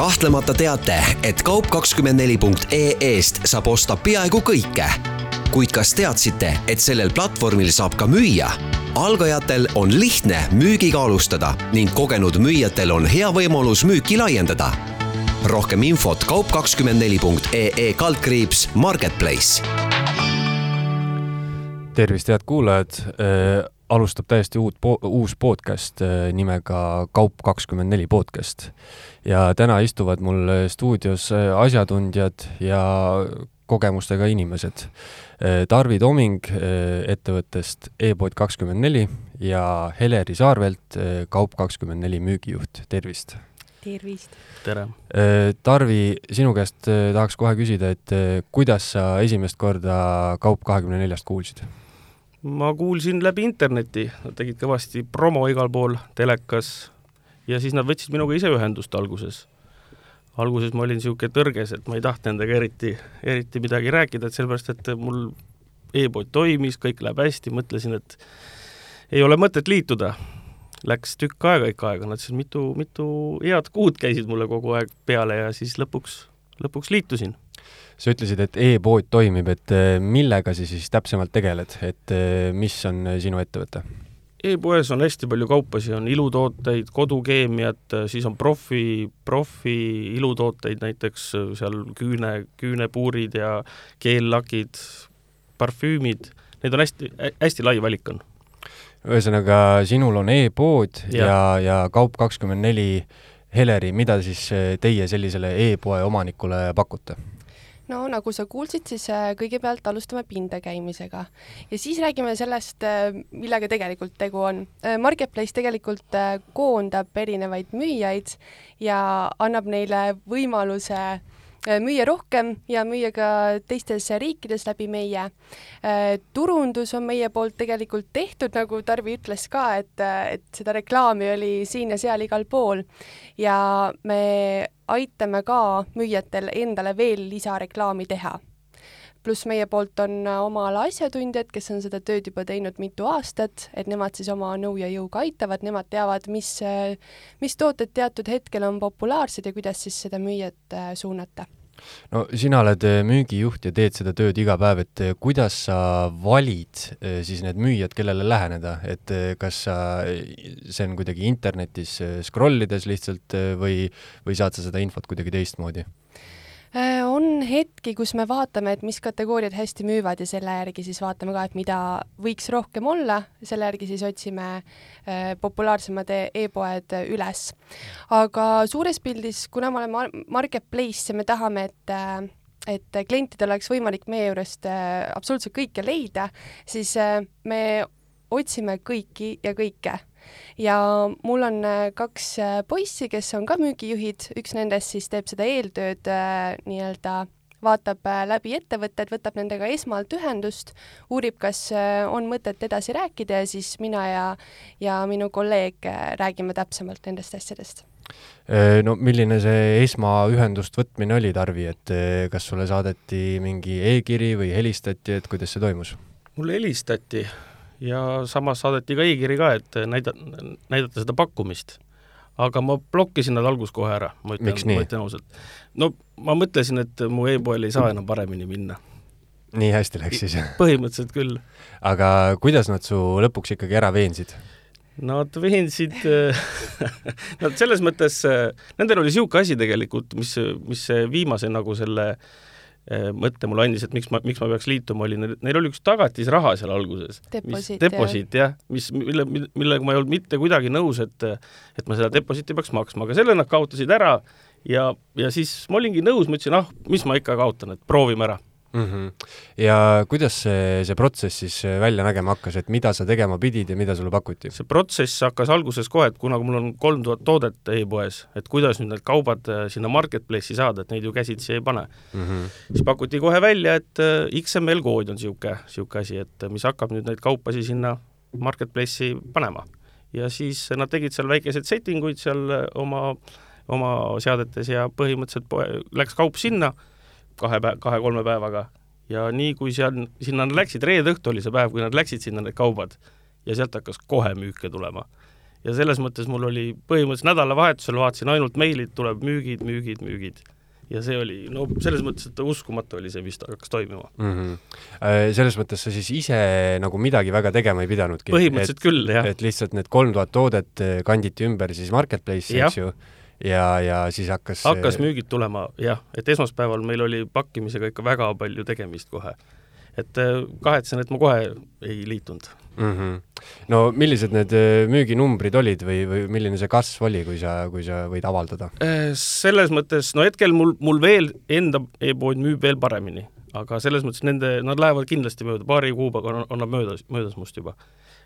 kahtlemata teate, et kaup24.ee-st saab osta peaaegu kõike. kuid kas teadsite, et sellel platvormil saab ka müüa? algajatel on lihtne müügiga alustada ning kogenud müüjatel on hea võimalus müüki laiendada. rohkem infot kaup24.ee kaldkriips Marketplace. tervist, head kuulajad alustab täiesti uut po-, uus podcast äh, nimega Kaup kakskümmend neli podcast. ja täna istuvad mul stuudios äh, asjatundjad ja kogemustega inimesed. Äh, Tarvi Toming ettevõttest e-pood kakskümmend neli ja Heleri Saarvelt, Kaup kakskümmend neli müügijuht, tervist! tervist! tere! Tarvi, sinu käest tahaks kohe küsida, et kuidas sa esimest korda Kaup kahekümne neljast kuulsid? Ma kuulsin läbi interneti, nad tegid kõvasti promo igal pool, telekas, ja siis nad võtsid minuga ise ühendust alguses. alguses ma olin niisugune tõrges, et ma ei tahtnud nendega eriti, eriti midagi rääkida, et sellepärast, et mul e-pood toimis, kõik läheb hästi, mõtlesin, et ei ole mõtet liituda. Läks tükk aega ikka aega, nad siis mitu, mitu head kuud käisid mulle kogu aeg peale ja siis lõpuks, lõpuks liitusin sa ütlesid, et e-pood toimib, et äh, millega sa siis täpsemalt tegeled, et äh, mis on äh, sinu ettevõte? e-poes on hästi palju kaupasid, on ilutooteid, kodukeemiat, siis on profi, profi ilutooteid, näiteks seal küüne, küünepuurid ja keellakid, parfüümid, neid on hästi, hästi lai valik on. ühesõnaga, sinul on e-pood ja, ja, ja Kaup24 Heleri, mida siis teie sellisele e-poe omanikule pakute? No nagu sa kuulsid, siis äh, kõigepealt alustame pinda käimisega ja siis räägime sellest, äh, millega tegelikult tegu on. Äh, Marketplace tegelikult koondab erinevaid müüjaid ja annab neile võimaluse müüa rohkem ja müüa ka teistes riikides läbi meie. Turundus on meie poolt tegelikult tehtud, nagu Tarvi ütles ka, et, et seda reklaami oli siin ja seal igal pool ja me aitame ka müüjatel endale veel lisareklaami teha. Pluss meie poolt on äh, oma ala asjatundjad, kes on seda tööd juba teinud mitu aastat, et nemad siis oma nõu ja jõuga aitavad, nemad teavad, mis, äh, mis tooted teatud hetkel on populaarsed ja kuidas siis seda müüjat äh, suunata no sina oled müügijuht ja teed seda tööd iga päev, et kuidas sa valid siis need müüjad, kellele läheneda, et kas sa, see on kuidagi internetis scroll ides lihtsalt või, või saad sa seda infot kuidagi teistmoodi? Äh, on hetki, kus me vaatame, et mis kategooriad hästi müüvad ja selle järgi siis vaatame ka, et mida võiks rohkem olla, selle järgi siis otsime äh, populaarsemad e-, e-poed üles. aga suures pildis, kuna me oleme marketplace ja me tahame, et äh, et klientidel oleks võimalik meie juurest absoluutselt kõike leida, siis me otsime kõiki ja kõike ja mul on äh, kaks äh, poissi, kes on ka müügijuhid, üks nendest siis teeb seda eeltööd äh, nii-öelda vaatab läbi ettevõtted, võtab nendega esmalt ühendust, uurib, kas on mõtet edasi rääkida ja siis mina ja, ja minu kolleeg räägime täpsemalt nendest asjadest. No milline see esmaühendust võtmine oli, Tarvi, et kas sulle saadeti mingi e-kiri või helistati, et kuidas see toimus? mulle helistati ja samas saadeti ka e-kiri ka, et näida-, näidata seda pakkumist. aga ma blokkisin nad alguses kohe ära, ma ütlen, ma ütlen ausalt. no ma mõtlesin, et mu e-poel ei saa enam paremini minna. nii hästi läks siis? põhimõtteliselt küll. aga kuidas nad su lõpuks ikkagi ära veensid? Nad veensid Nad selles mõttes, nendel oli niisugune asi tegelikult, mis, mis viimase nagu selle äh, mõtte mulle andis, et miks ma, miks ma peaks liituma, oli, neil oli üks tagatisraha seal alguses. deposiit, deposiit jah, mis, mille, millega ma ei olnud mitte kuidagi nõus, et et ma seda deposiiti peaks maksma, aga selle nad kaotasid ära ja, ja siis ma olingi nõus, ma ütlesin, ah, mis ma ikka kaotan, et proovime ära mm. -hmm. ja kuidas see, see protsess siis äh, välja nägema hakkas, et mida sa tegema pidid ja mida sulle pakuti? see protsess hakkas alguses kohe, et kuna mul on kolm tuhat toodet e-poes, et kuidas nüüd need kaubad äh, sinna marketplace'i saada, et neid ju käsitsi ei pane mm. -hmm. siis pakuti kohe välja, et äh, XML kood on niisugune, niisugune asi, et mis hakkab nüüd neid kaupasi sinna marketplace'i panema. ja siis nad tegid seal väikeseid setting uid seal oma, oma seadetes ja põhimõtteliselt poe, läks kaup sinna kahe päev, kahe-kolme päevaga ja nii, kui seal, sinna nad läksid, reede õhtu oli see päev, kui nad läksid sinna, need kaubad, ja sealt hakkas kohe müüke tulema. ja selles mõttes mul oli põhimõtteliselt nädalavahetusel vaatasin ainult meilid, tuleb müügid, müügid, müügid ja see oli, no selles mõttes, et uskumatu oli see, mis hakkas toimuma mm. -hmm. selles mõttes sa siis ise nagu midagi väga tegema ei pidanudki? põhimõtteliselt et, küll, jah. et lihtsalt need kolm tuhat toodet kanditi ümber siis Marketplace'i, eks ju, ja, ja siis hakkas hakkas müügid tulema, jah, et esmaspäeval meil oli pakkimisega ikka väga palju tegemist kohe. et äh, kahetsen, et ma kohe ei liitunud mm. -hmm. no millised need äh, müüginumbrid olid või, või milline see kasv oli, kui sa, kui sa võid avaldada? Äh, selles mõttes, no hetkel mul, mul veel enda e-pood müüb veel paremini, aga selles mõttes nende, nad lähevad kindlasti mööda, paari kuuga on, on nad möödas, möödas must juba.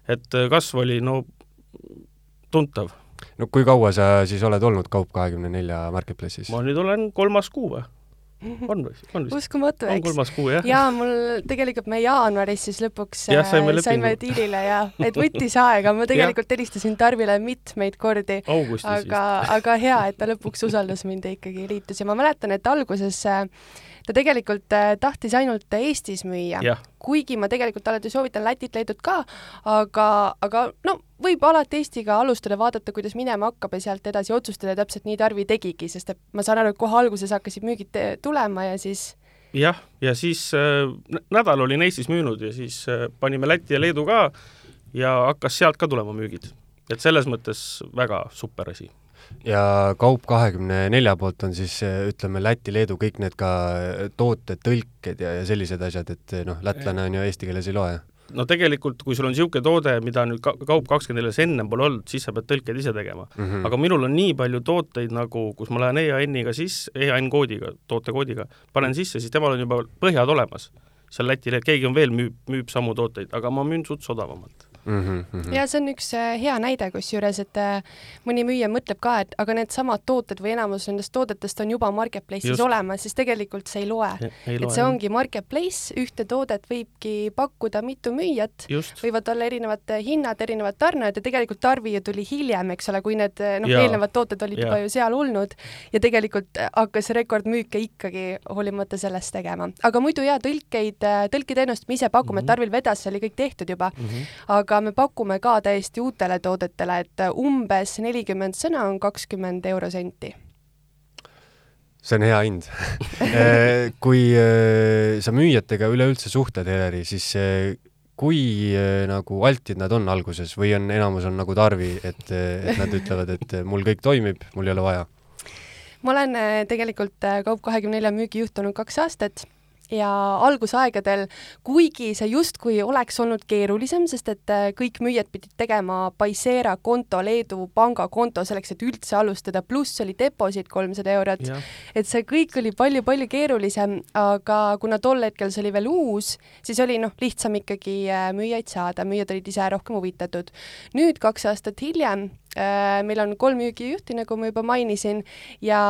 et kasv oli no tuntav. No kui kaua sa siis oled olnud Kaup24 Marketplace'is? ma nüüd olen kolmas kuu või? on või? on vist? uskumatu, eks? on kolmas kuu, jah? jaa, mul tegelikult me jaanuaris siis lõpuks ja, saime, äh, saime diilile ja et võttis aega, ma tegelikult helistasin Tarvile mitmeid kordi, aga, aga hea, et ta lõpuks usaldas mind ja ikkagi liitus ja ma mäletan, et alguses äh, ta tegelikult äh, tahtis ainult Eestis müüa, kuigi ma tegelikult alati soovitan Lätit, Leedut ka, aga, aga no võib alati Eestiga alustada, vaadata, kuidas minema hakkab ja sealt edasi otsustada täpselt nii Tarvi tegigi, sest et ma saan aru, et kohe alguses hakkasid müügid tulema ja siis jah, ja siis äh, nädal olin Eestis müünud ja siis äh, panime Läti ja Leedu ka ja hakkas sealt ka tulema müügid. et selles mõttes väga super asi ja Kaup24 poolt on siis ütleme, Läti, Leedu, kõik need ka tooted, tõlked ja, ja sellised asjad, et noh, lätlane on ju eesti keeles ei loe no tegelikult, kui sul on niisugune toode, mida nüüd ka Kaup24-s ennem pole olnud, siis sa pead tõlked ise tegema mm. -hmm. aga minul on nii palju tooteid nagu, kus ma lähen EAN-iga sisse, EAN koodiga, tootekoodiga, panen sisse, siis temal on juba põhjad olemas. seal Läti, keegi on veel müüb, müüb samu tooteid, aga ma müün suts odavamalt mm. -hmm. ja see on üks äh, hea näide kusjuures, et äh, mõni müüja mõtleb ka, et aga needsamad tooted või enamus nendest toodetest on juba Marketplace'is olemas, siis tegelikult see ei loe. et see ongi Marketplace, ühte toodet võibki pakkuda mitu müüjat, võivad olla erinevad hinnad, erinevad tarned ja tegelikult Tarvi ju tuli hiljem, eks ole, kui need noh, eelnevad tooted olid ja. juba ju seal olnud ja tegelikult hakkas rekordmüüke ikkagi hoolimata sellest tegema. aga muidu jaa, tõlkeid, tõlketeenust me ise pakume mm, -hmm. Tarvil vedas, see oli kõik tehtud juba mm, -hmm. aga aga me pakume ka täiesti uutele toodetele, et umbes nelikümmend sõna on kakskümmend eurosenti. See on hea hind. Eh, kui eh, sa müüjatega üleüldse suhtled, Heleri, siis eh, kui nagu altid nad on alguses või on enamus on nagu Tarvi, et, et nad ütlevad, et mul kõik toimib, mul ei ole vaja? ma olen tegelikult Kaup24 müügijuht olnud kaks aastat ja algusaegadel, kuigi see justkui oleks olnud keerulisem, sest et äh, kõik müüjad pidid tegema Paisera konto, Leedu pangakonto selleks, et üldse alustada, pluss oli deposiit kolmsada eurot. et see kõik oli palju-palju keerulisem, aga kuna tol hetkel see oli veel uus, siis oli noh, lihtsam ikkagi äh, müüjaid saada, müüjad olid ise rohkem huvitatud. nüüd kaks aastat hiljem meil on kolm müügijuhti, nagu ma juba mainisin, ja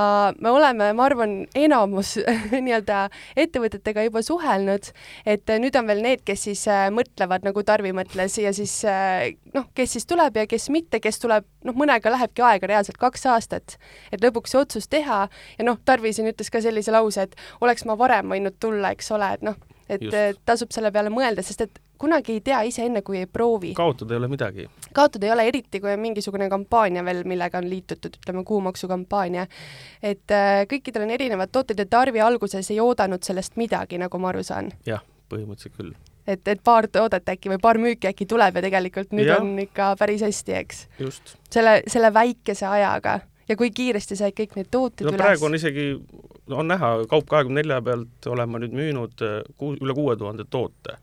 me oleme, ma arvan, enamus nii-öelda ettevõtetega juba suhelnud, et nüüd on veel need, kes siis äh, mõtlevad, nagu Tarvi mõtles, ja siis äh, noh, kes siis tuleb ja kes mitte, kes tuleb, noh, mõnega lähebki aega reaalselt kaks aastat, et lõpuks see otsus teha. Ja noh, Tarvi siin ütles ka sellise lause, et oleks ma varem võinud tulla, eks ole, et noh, et Just. tasub selle peale mõelda, sest et kunagi ei tea ise enne, kui ei proovi. kaotada ei ole midagi. kaotada ei ole, eriti kui on mingisugune kampaania veel, millega on liitutud, ütleme kuumaksukampaania. et äh, kõikidel on erinevad tooted ja Tarvi alguses ei oodanud sellest midagi, nagu ma aru saan. jah, põhimõtteliselt küll. et, et paar toodet äkki või paar müüki äkki tuleb ja tegelikult nüüd ja. on ikka päris hästi, eks? selle, selle väikese ajaga ja kui kiiresti said kõik need tooted no, üles? praegu on isegi, on näha, Kaup24 pealt olen ma nüüd müünud äh, kuu, üle kuue tuhande toote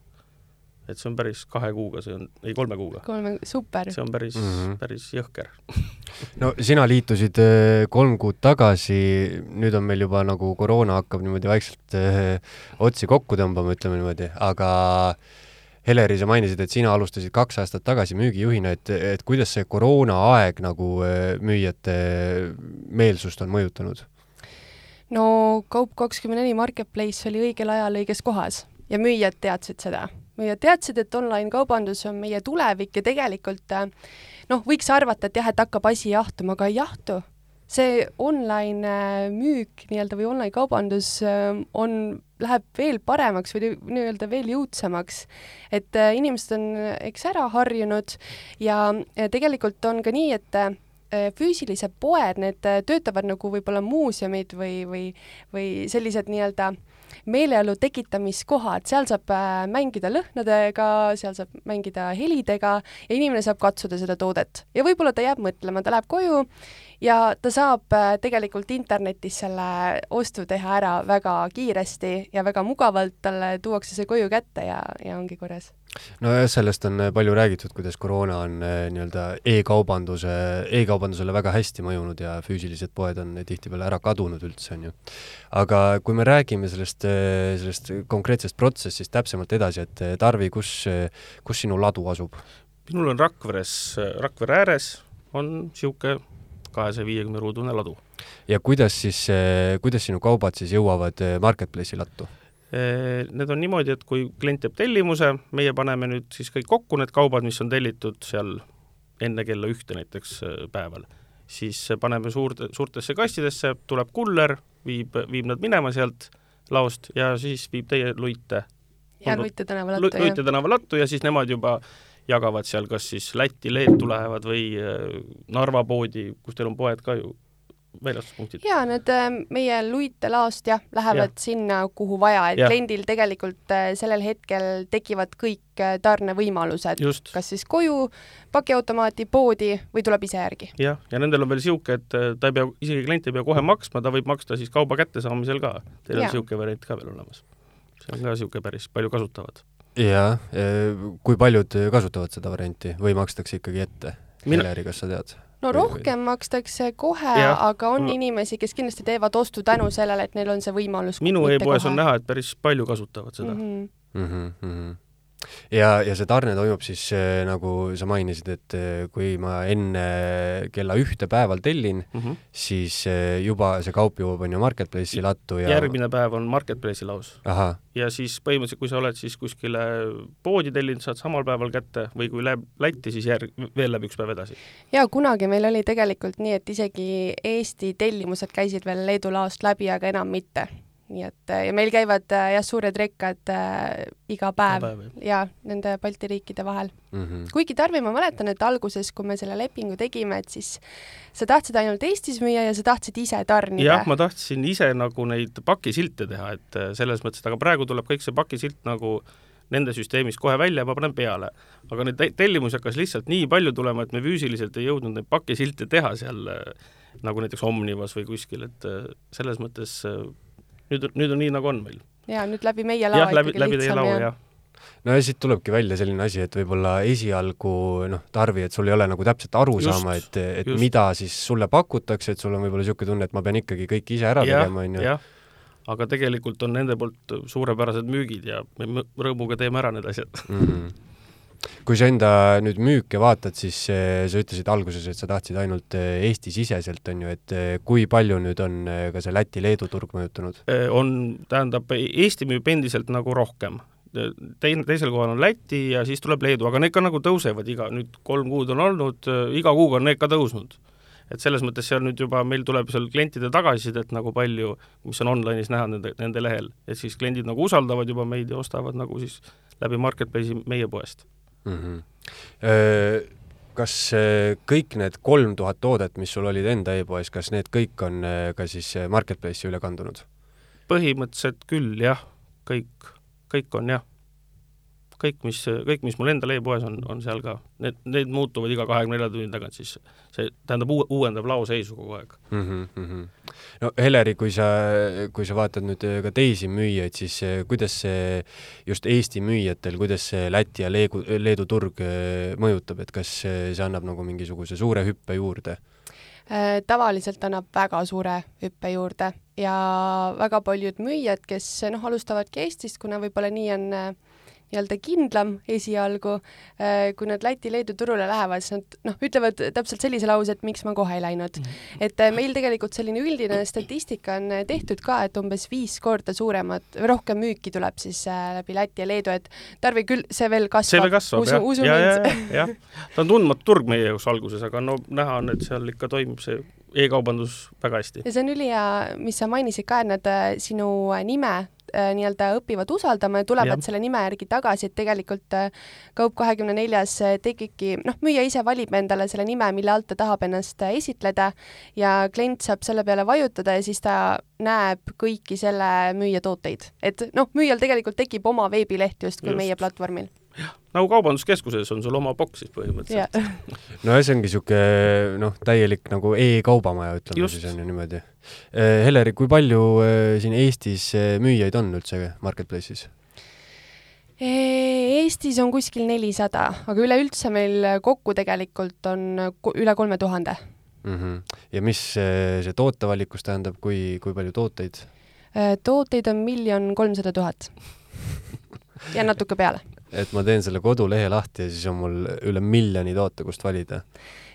et see on päris kahe kuuga, see on, ei kolme kuuga. kolme, super. see on päris mm, -hmm. päris jõhker no sina liitusid äh, kolm kuud tagasi, nüüd on meil juba nagu koroona hakkab niimoodi vaikselt öö, äh, otsi kokku tõmbama, ütleme niimoodi, aga Heleri, sa mainisid, et sina alustasid kaks aastat tagasi müügijuhina, et, et kuidas see koroonaaeg nagu äh, müüjate meelsust on mõjutanud? no Kaup24 Marketplace oli õigel ajal õiges kohas ja müüjad teadsid seda ja teadsid, et online-kaubandus on meie tulevik ja tegelikult äh, noh, võiks arvata, et jah, et hakkab asi jahtuma, aga ei jahtu. see online äh, müük nii-öelda või online-kaubandus äh, on läheb veel paremaks või nii-öelda veel jõudsamaks. et äh, inimesed on eks ära harjunud ja, ja tegelikult on ka nii, et äh, füüsilised poed, need äh, töötavad nagu võib-olla muuseumid või, või, või sellised nii-öelda meeleolu tekitamiskohad, seal saab äh, mängida lõhnadega, seal saab mängida helidega ja inimene saab katsuda seda toodet. ja võib-olla ta jääb mõtlema, ta läheb koju ja ta saab äh, tegelikult internetis selle ostu teha ära väga kiiresti ja väga mugavalt, talle tuuakse see koju kätte ja, ja ongi korras nojah, sellest on äh, palju räägitud, kuidas koroona on äh, nii-öelda e-kaubanduse e, e-kaubandusele väga hästi mõjunud ja füüsilised poed on tihtipeale ära kadunud üldse, on ju. aga kui me räägime sellest, sellest konkreetsest protsessist täpsemalt edasi, et Tarvi, kus, kus sinu ladu asub? minul on Rakveres, Rakvere ääres on niisugune kahesaja viiekümne ruudune ladu. ja kuidas siis, kuidas sinu kaubad siis jõuavad eh, Marketplace'i lattu? Eh, need on niimoodi, et kui klient teeb tellimuse, meie paneme nüüd siis kõik kokku need kaubad, mis on tellitud seal enne kella ühte näiteks eh, päeval, siis paneme suurde, suurtesse kastidesse, tuleb kuller, viib, viib nad minema sealt laost ja siis viib teie luite. ja Luite tänava lattu. Luite tänava lattu ja siis nemad juba äh, jagavad seal kas siis Lätti, Leetu lähevad või äh, Narva poodi, kus teil on poed ka ju, väljastuspunktid? jaa, need äh, meie luitelaost jah, lähevad ja. sinna, kuhu vaja, et ja. kliendil tegelikult äh, sellel hetkel tekivad kõik tarnevõimalused, kas siis koju, pakiautomaati, poodi või tuleb ise järgi. jah, ja nendel on veel niisugune, et ta ei pea, isegi klient ei pea kohe maksma, ta võib maksta siis kauba kättesaamisel ka. Teil on niisugune variant ka veel olemas. see on ka niisugune päris palju kasutavad jaa, kui paljud kasutavad seda varianti või makstakse ikkagi ette? Heleri, kas sa tead? no rohkem makstakse kohe, aga on no. inimesi, kes kindlasti teevad ostu tänu sellele, et neil on see võimalus. minu e-poes on näha, et päris palju kasutavad seda mm. -hmm. Mm -hmm ja, ja see tarne toimub siis äh, nagu sa mainisid, et äh, kui ma enne kella ühte päeval tellin mm, -hmm. siis juba see kaup jõuab, on ju, Marketplace'i lattu ja järgmine päev on Marketplace'i laus. ja siis põhimõtteliselt, kui sa oled siis kuskile poodi tellinud, saad samal päeval kätte või kui läheb Lätti, siis järg-, veel läheb üks päev edasi. jaa, kunagi meil oli tegelikult nii, et isegi Eesti tellimused käisid veel Leedu laost läbi, aga enam mitte nii et ja meil käivad äh, jah, suured rekkad äh, iga päev, päev ja nende Balti riikide vahel mm. -hmm. kuigi Tarvi, ma mäletan, et alguses, kui me selle lepingu tegime, et siis sa tahtsid ainult Eestis müüa ja sa tahtsid ise tarnida. jah, ma tahtsin ise nagu neid pakisilte teha, et äh, selles mõttes, et aga praegu tuleb kõik see pakisilt nagu nende süsteemist kohe välja, ma panen peale. aga neid tellimusi hakkas lihtsalt nii palju tulema, et me füüsiliselt ei jõudnud neid pakisilte teha seal äh, nagu näiteks Omnivas või kuskil, et selles mõttes nüüd, nüüd on nii, nagu on meil. jaa, nüüd läbi meie lao jah, läbi, läbi teie lao, jah no ja siit tulebki välja selline asi, et võib-olla esialgu noh, Tarvi, et sul ei ole nagu täpselt aru just, saama, et, et just. mida siis sulle pakutakse, et sul on võib-olla niisugune tunne, et ma pean ikkagi kõik ise ära ja, tegema, onju. jah, aga tegelikult on nende poolt suurepärased müügid ja me rõõmuga teeme ära need asjad mm. -hmm kui sa enda nüüd müüke vaatad, siis eh, sa ütlesid alguses, et sa tahtsid ainult eh, Eesti-siseselt, on ju, et eh, kui palju nüüd on ka see Läti-Leedu turg mõjutanud? on, tähendab, Eesti müüb endiselt nagu rohkem. teine, teisel kohal on Läti ja siis tuleb Leedu, aga need ka nagu tõusevad iga, nüüd kolm kuud on olnud, iga kuuga on need ka tõusnud et selles mõttes seal nüüd juba meil tuleb seal klientide tagasisidet nagu palju, mis on online'is näha nende, nende lehel, et siis kliendid nagu usaldavad juba meid ja ostavad nagu siis läbi Marketplace'i meie poest mm. -hmm. kas kõik need kolm tuhat toodet, mis sul olid enda e-poes, kas need kõik on ka siis Marketplace'i üle kandunud? põhimõtteliselt küll jah, kõik, kõik on jah kõik, mis, kõik, mis mul endal e-poes on, on seal ka. Need, need muutuvad iga kahekümne nelja tunni tagant, siis see tähendab, uuendab laoseisu kogu aeg mm. -hmm. no Heleri, kui sa, kui sa vaatad nüüd ka teisi müüjaid, siis kuidas see just Eesti müüjatel, kuidas see Läti ja Leedu, Leedu turg äh, mõjutab, et kas see annab nagu mingisuguse suure hüppe juurde? Äh, tavaliselt annab väga suure hüppe juurde ja väga paljud müüjad, kes noh, alustavadki Eestist, kuna võib-olla nii on äh, nii-öelda kindlam esialgu, äh, kui nad Läti-Leedu turule lähevad, siis nad noh, ütlevad täpselt sellise lause, et miks ma kohe ei läinud. -hmm. et äh, meil tegelikult selline üldine statistika on äh, tehtud ka, et umbes viis korda suuremat, rohkem müüki tuleb siis läbi Läti ja Leedu, et Tarvi küll, see veel kasvab. see veel kasvab usu, jah, usu ja, ja, jah. ta on tundmatu turg meie jaoks alguses, aga no näha on, et seal ikka toimub see e-kaubandus väga hästi. ja see on ülihea, mis sa mainisid ka, et nad sinu nime nii-öelda õpivad usaldama ja tulevad Jah. selle nime järgi tagasi, et tegelikult äh, Kaup kahekümne neljas äh, tekibki, noh, müüja ise valib endale selle nime, mille alt ta tahab ennast äh, esitleda ja klient saab selle peale vajutada ja siis ta näeb kõiki selle müüja tooteid. et noh, müüjal tegelikult tekib oma veebileht justkui Just. meie platvormil. Nagu kaubanduskeskuses on sul oma boks siis põhimõtteliselt. no ja see ongi niisugune noh, täielik nagu e-kaubamaja, ütleme Just. siis on ju niimoodi. Heleri, kui palju eh, siin Eestis eh, müüjaid on üldse Marketplace'is? Eestis on kuskil nelisada, aga üleüldse meil kokku tegelikult on üle kolme tuhande. mm. -hmm. ja mis eh, see tootevalikus tähendab, kui, kui palju tooteid? Tooteid on miljon kolmsada tuhat. ja natuke peale. Et ma teen selle kodulehe lahti ja siis on mul üle miljoni toote, kust valida.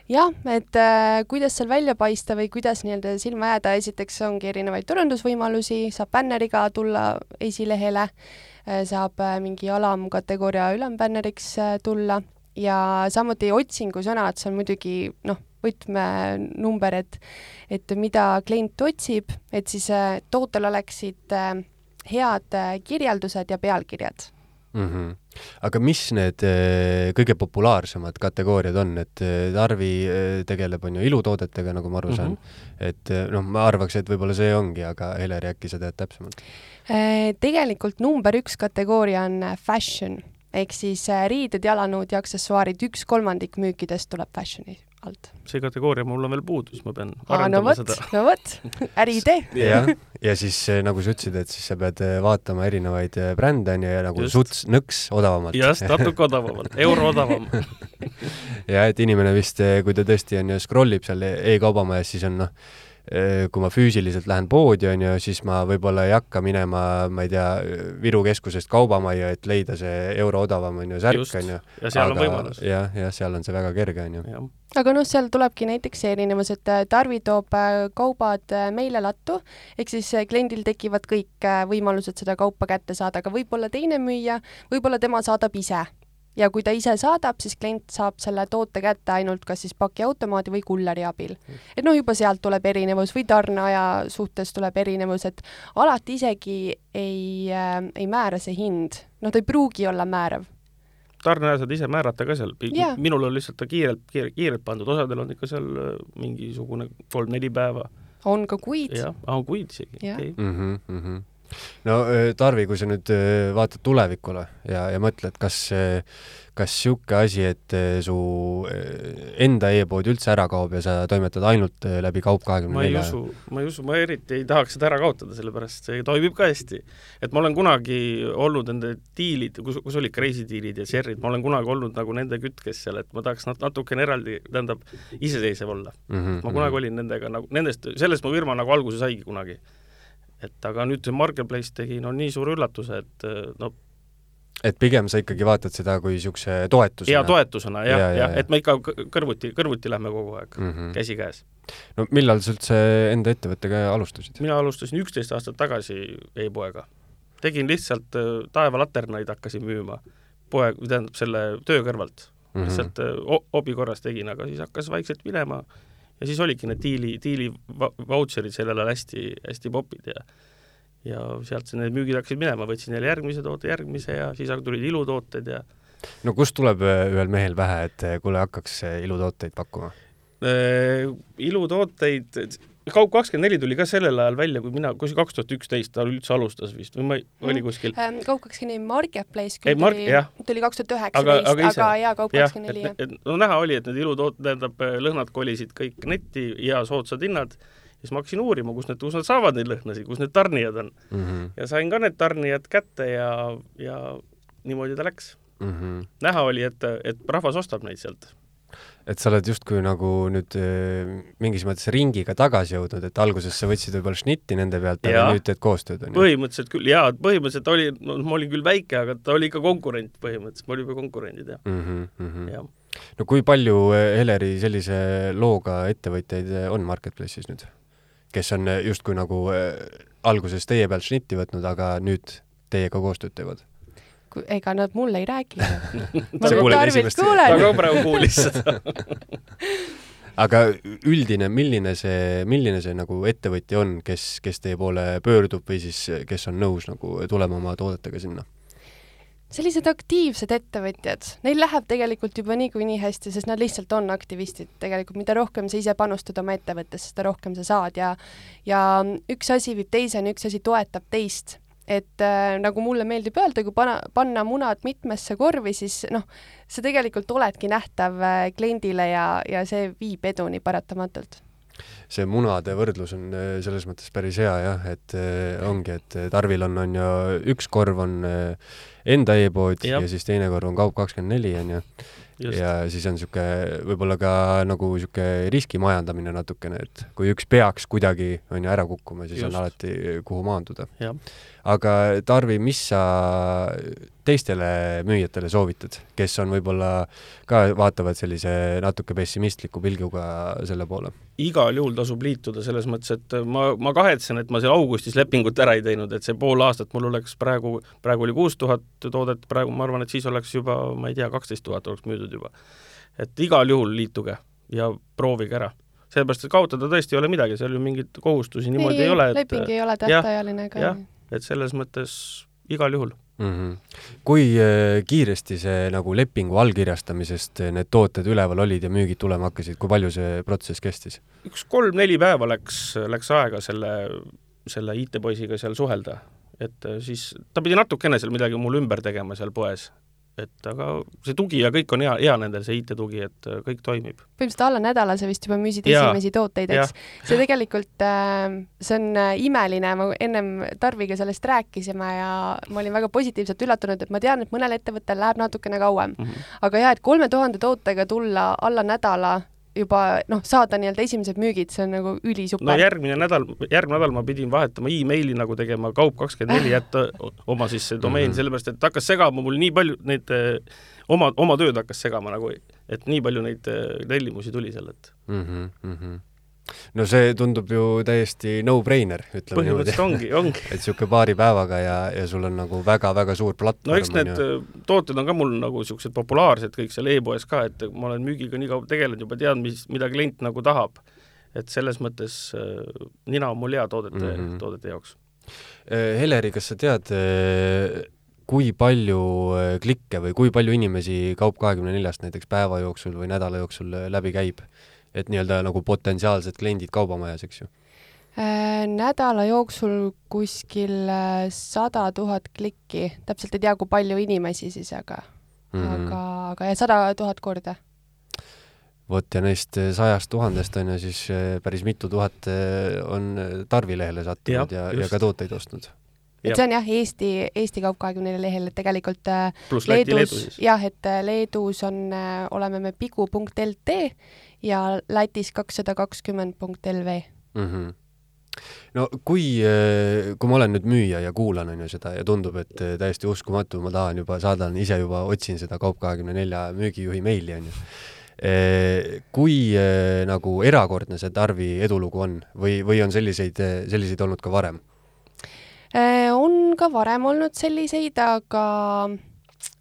jah, et äh, kuidas seal välja paista või kuidas nii-öelda silma jääda, esiteks ongi erinevaid turundusvõimalusi, saab bänneriga tulla esilehele äh,, saab äh, mingi alamkategooria ülembänneriks äh, tulla ja samuti otsingusõnad, see on muidugi noh, võtmenumber, et et mida klient otsib, et siis äh, tootel oleksid äh, head äh, kirjeldused ja pealkirjad mm. -hmm. Aga mis need eh, kõige populaarsemad kategooriad on, et eh, Tarvi eh, tegeleb, on ju, ilutoodetega, nagu ma aru saan mm. -hmm. et noh, ma arvaks, et võib-olla see ongi, aga Heleri, äkki sa tead täpsemalt? Tegelikult number üks kategooria on fashion ehk siis riided, jalanõud ja aksessuaarid, üks kolmandik müükidest tuleb fashion'i alt. see kategooria mul on veel puudu, siis ma pean aa, no arendama vot seda., no vot, äriidee. jah, ja siis eh, nagu sa ütlesid, et siis sa pead eh, vaatama erinevaid eh, brände, on ju, ja nagu Just. suts nõks odavamalt. just, natuke odavamalt, euro odavam. ja et inimene vist, kui ta tõesti on ju scroll ib seal e-kaubamajas, siis on noh, kui ma füüsiliselt lähen poodi, on ju, siis ma võib-olla ei hakka minema, ma ei tea, Viru keskusest kaubamajja, et leida see euro odavam, on ju, särk, on ju. ja seal on võimalus. jah, jah, seal on see väga kerge, on ju. aga noh, seal tulebki näiteks see erinevus, et äh, Tarvi toob äh, kaubad äh, meile lattu, ehk siis äh, kliendil tekivad kõik äh, võimalused seda kaupa kätte saada, aga võib-olla teine müüja, võib-olla tema saadab ise ja kui ta ise saadab, siis klient saab selle toote kätte ainult kas siis pakiautomaadi või kulleri abil. et noh, juba sealt tuleb erinevus või tarneaja suhtes tuleb erinevus, et alati isegi ei äh,, ei määra see hind, noh, ta ei pruugi olla määrav. tarneaja saad ise määrata ka seal Jaa., minul on lihtsalt ta kiirelt, kiirelt, kiirelt pandud, osadel on ikka seal äh, mingisugune kolm-neli päeva. on ka kuid. jah, aa kuid isegi, okei. No Tarvi, kui sa nüüd vaatad tulevikule ja, ja mõtled, kas, kas niisugune asi, et su enda e-pood üldse ära kaob ja sa toimetad ainult läbi Kaup kahekümne ma ei usu, ma ei usu, ma eriti ei tahaks seda ära kaotada, sellepärast see toimib ka hästi. et ma olen kunagi olnud nende diilid, kus, kus olid ka reisidiilid ja Cherry'd, ma olen kunagi olnud nagu nende kütkes seal, et ma tahaks nat-, natukene eraldi, tähendab, iseseisev olla. mm. -hmm. ma kunagi olin nendega nagu, nendest, sellest mu firma nagu alguse saigi kunagi. Et aga nüüd see Marketplace tegi no nii suure üllatuse, et äh, no et pigem sa ikkagi vaatad seda kui niisuguse toetusena? hea toetusena jah, Ja, jah ja, ja, et me ikka kõ- kõrvuti, kõrvuti lähme kogu aeg mm, mm. -hmm. käsikäes. no millal sa üldse enda ettevõttega alustasid? mina alustasin üksteist aastat tagasi e-poega. tegin lihtsalt äh, taevalaternaid hakkasin müüma poe, tähendab selle töö kõrvalt mm. -hmm. lihtsalt äh, hobi korras tegin, aga siis hakkas vaikselt minema ja siis olidki need diili, diili va- vautšerid sellel ajal hästi, hästi popid ja ja sealt need müügid hakkasid minema, võtsin jälle järgmise toote, järgmise ja siis tulid ilutooted ja no kust tuleb öö, ühel mehel pähe, et öö, kuule, hakkaks öö, ilutooteid pakkuma? äh, ilutooteid, Kaup kakskümmend neli tuli ka sellel ajal välja, kui mina, kui see kaks tuhat üksteist ta üldse alustas vist või ma ei, oli kuskil Ähm, Kaup kakskümmend neli Marketplace Ei, küll Mark- tuli tuli kaks tuhat Aga- üheksateist, aga aga jaa, Kaup kakskümmend neli, jah no näha oli, et need ilutoot-, tähendab lõhnad kolisid kõik netti ja soodsad hinnad, siis ma hakkasin uurima, kus need, kus nad saavad neid lõhnasid, kus need tarnijad on mm. -hmm. ja sain ka need tarnijad kätte ja, ja niimoodi ta läks. Mm -hmm. näha oli, et, et rahvas ostab neid sealt. Et sa oled justkui nagu nüüd öö, mingis mõttes ringiga tagasi jõudnud, et alguses sa võtsid võib-olla šnitti nende pealt, aga nüüd teed koostööd, on ju? põhimõtteliselt küll, jaa, põhimõtteliselt oli, no ma olin küll väike, aga ta oli ikka konkurent põhimõtteliselt, me olime konkurendid jah, mm. -hmm, mm -hmm. jah. no kui palju eh, Heleri sellise looga ettevõtjaid eh, on Marketplace'is nüüd, kes on justkui nagu alguses teie pealt šnitti võtnud, aga nüüd teiega koostööd teevad? Ega nad mulle ei räägi. esimest- ta ka praegu kuulis seda. aga üldine, milline see, milline see nagu ettevõtja on, kes, kes teie poole pöördub või siis kes on nõus nagu tulema oma toodetega sinna? sellised aktiivsed ettevõtjad, neil läheb tegelikult juba niikuinii hästi, sest nad lihtsalt on aktivistid. tegelikult mida rohkem sa ise panustad oma ettevõttesse, seda rohkem sa saad ja ja üks asi viib teiseni, üks asi toetab teist et äh, nagu mulle meeldib öelda, kui pana, panna munad mitmesse korvi, siis noh, sa tegelikult oledki nähtav äh, kliendile ja, ja see viib eduni paratamatult see munade võrdlus on äh, selles mõttes päris hea jah, et äh, ongi, et Tarvil on, on ju üks korv on äh, enda e-pood ja. ja siis teine korv on Kaup24 on ju Just. ja siis on niisugune võib-olla ka nagu niisugune riskimajandamine natukene, et kui üks peaks kuidagi, on ju, ära kukkuma, siis Just. on alati, kuhu maanduda. Aga Tarvi, mis sa teistele müüjatele soovitad, kes on võib-olla ka vaatavad sellise natuke pessimistliku pilguga selle poole? igal juhul tasub liituda, selles mõttes, et ma, ma kahetsen, et ma seal augustis lepingut ära ei teinud, et see pool aastat mul oleks praegu, praegu oli kuus tuhat toodet, praegu ma arvan, et siis oleks juba, ma ei tea, kaksteist tuhat oleks müüdud juba. et igal juhul liituge ja proovige ära sellepärast, et kaotada tõesti ei ole midagi, seal ju mingeid kohustusi niimoodi ei, ei ole. leping ei ole tähtajaline ka. Et selles mõttes igal juhul mm. -hmm. kui äh, kiiresti see nagu lepingu allkirjastamisest äh, need tooted üleval olid ja müügid tulema hakkasid, kui palju see protsess kestis? üks kolm-neli päeva läks, läks aega selle, selle IT-poisiga seal suhelda, et äh, siis ta pidi natukene seal midagi mul ümber tegema seal poes, et aga see tugi ja kõik on hea, hea nendel, see IT-tugi, et äh, kõik toimib. põhimõtteliselt alla nädala sa vist juba müüsid ja, esimesi tooteid, eks? see tegelikult äh,, see on äh, imeline, ma ennem Tarviga sellest rääkisime ja ma olin väga positiivselt üllatunud, et ma tean, et mõnel ettevõttel läheb natukene kauem mm. -hmm. aga jah, et kolme tuhande tootega tulla alla nädala juba noh, saada nii-öelda esimesed müügid, see on nagu ülisuper. no järgmine nädal, järgmine nädal ma pidin vahetama emaili nagu tegema Kaup24 jätta oma siis see domeen mm, -hmm. sellepärast et hakkas segama mul nii palju neid oma, oma tööd hakkas segama nagu, et nii palju neid tellimusi tuli seal, et mm. -hmm, mm -hmm no see tundub ju täiesti no-brainer, ütleme niimoodi. ongi, ongi. et niisugune paari päevaga ja, ja sul on nagu väga-väga suur platvorm. no eks need ju... Äh, tooted on ka mul nagu niisugused populaarsed kõik seal e-poes ka, et ma olen müügiga nii kaua tegelenud, juba tean, mis, mida klient nagu tahab. et selles mõttes äh, nina on mul hea toodete mm, -hmm. toodete jaoks. Äh, Heleri, kas sa tead, kui palju klikke või kui palju inimesi Kaup24-st näiteks päeva jooksul või nädala jooksul läbi käib? Et nii-öelda nagu potentsiaalsed kliendid kaubamajas, eks ju? Äh, nädala jooksul kuskil äh, sada tuhat klikki, täpselt ei tea, kui palju inimesi siis, aga mm, -hmm. aga, aga jah, sada tuhat korda. vot ja neist sajast tuhandest on ju siis äh, päris mitu tuhat on Tarvilehele sattunud ja, ja, ja ka tooteid ostnud et see on jah, Eesti, Eesti Kaup24 lehel, et tegelikult Plus Leedus, jah, et Leedus on, oleme me pigu.lt ja Lätis kakssada kakskümmend punkt LV mm. -hmm no kui, äh, kui ma olen nüüd müüja ja kuulan, on ju seda ja tundub, et äh, täiesti uskumatu, ma tahan juba, saadan ise juba, otsin seda Kaup24 müügijuhi meili, on ju. Äh, kui nagu erakordne see Tarvi edulugu on või, või on selliseid, selliseid olnud ka varem? on ka varem olnud selliseid, aga,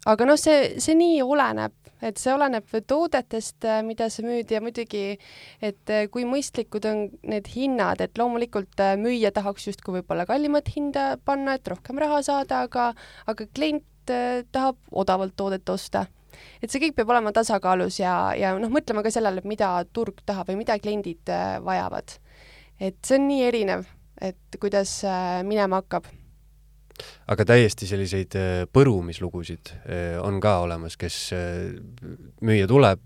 aga noh, see, see nii oleneb et see oleneb toodetest, äh, mida sa müüd ja muidugi, et äh, kui mõistlikud on need hinnad, et loomulikult äh, müüja tahaks justkui võib-olla kallimat hinda panna, et rohkem raha saada, aga, aga klient tahab odavalt toodet osta et see kõik peab olema tasakaalus ja, ja noh, mõtlema ka sellele, mida turg tahab või mida kliendid vajavad. et see on nii erinev, et kuidas minema hakkab aga täiesti selliseid äh, põrumislugusid äh, on ka olemas, kes äh, müüja tuleb,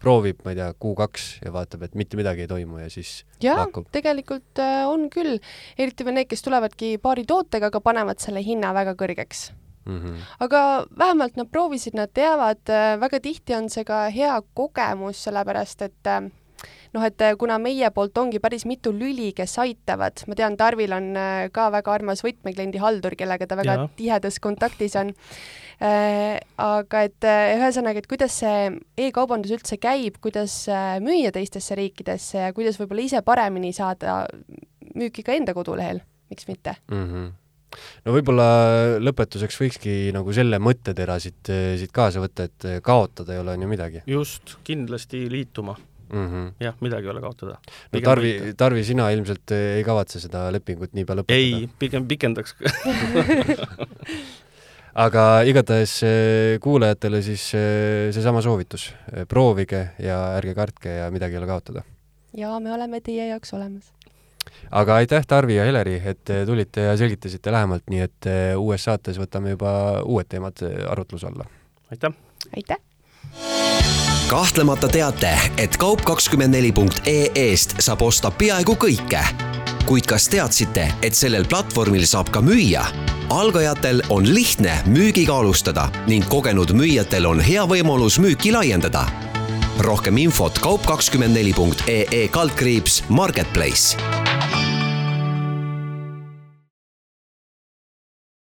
proovib, ma ei tea, kuu-kaks ja vaatab, et mitte midagi ei toimu ja siis jaa, tegelikult on küll, eriti veel need, kes tulevadki paari tootega, aga panevad selle hinna väga kõrgeks. Mm -hmm. aga vähemalt nad proovisid, nad teavad, väga tihti on see ka hea kogemus, sellepärast et äh, noh, et äh, kuna meie poolt ongi päris mitu lüli, kes aitavad, ma tean, Tarvil on äh, ka väga armas võtmekliendi haldur, kellega ta väga ja. tihedas kontaktis on äh,. aga et äh, ühesõnaga, et kuidas see e-kaubandus üldse käib, kuidas müüa teistesse riikidesse ja kuidas võib-olla ise paremini saada müüki ka enda kodulehel, miks mitte mm. -hmm no võib-olla lõpetuseks võikski nagu selle mõttetera siit, siit kaasa võtta, et kaotada ei ole on ju midagi. just, kindlasti liituma mm. -hmm. jah, midagi ei ole kaotada. no Tarvi, Tarvi, sina ilmselt ei kavatse seda lepingut nii pea lõpetada? ei, pigem pikendaks aga igatahes eh, kuulajatele siis eh, seesama soovitus, proovige ja ärge kartke ja midagi ei ole kaotada. ja me oleme teie jaoks olemas aga aitäh, Tarvi ja Heleri, et tulite ja selgitasite lähemalt, nii et uues saates võtame juba uued teemad arutluse alla. aitäh! aitäh! Kahtlemata teate, et kaup24.ee-st saab osta peaaegu kõike. kuid kas teadsite, et sellel platvormil saab ka müüa? algajatel on lihtne müügiga alustada ning kogenud müüjatel on hea võimalus müüki laiendada. rohkem infot kaup24.ee kaldkriips Marketplace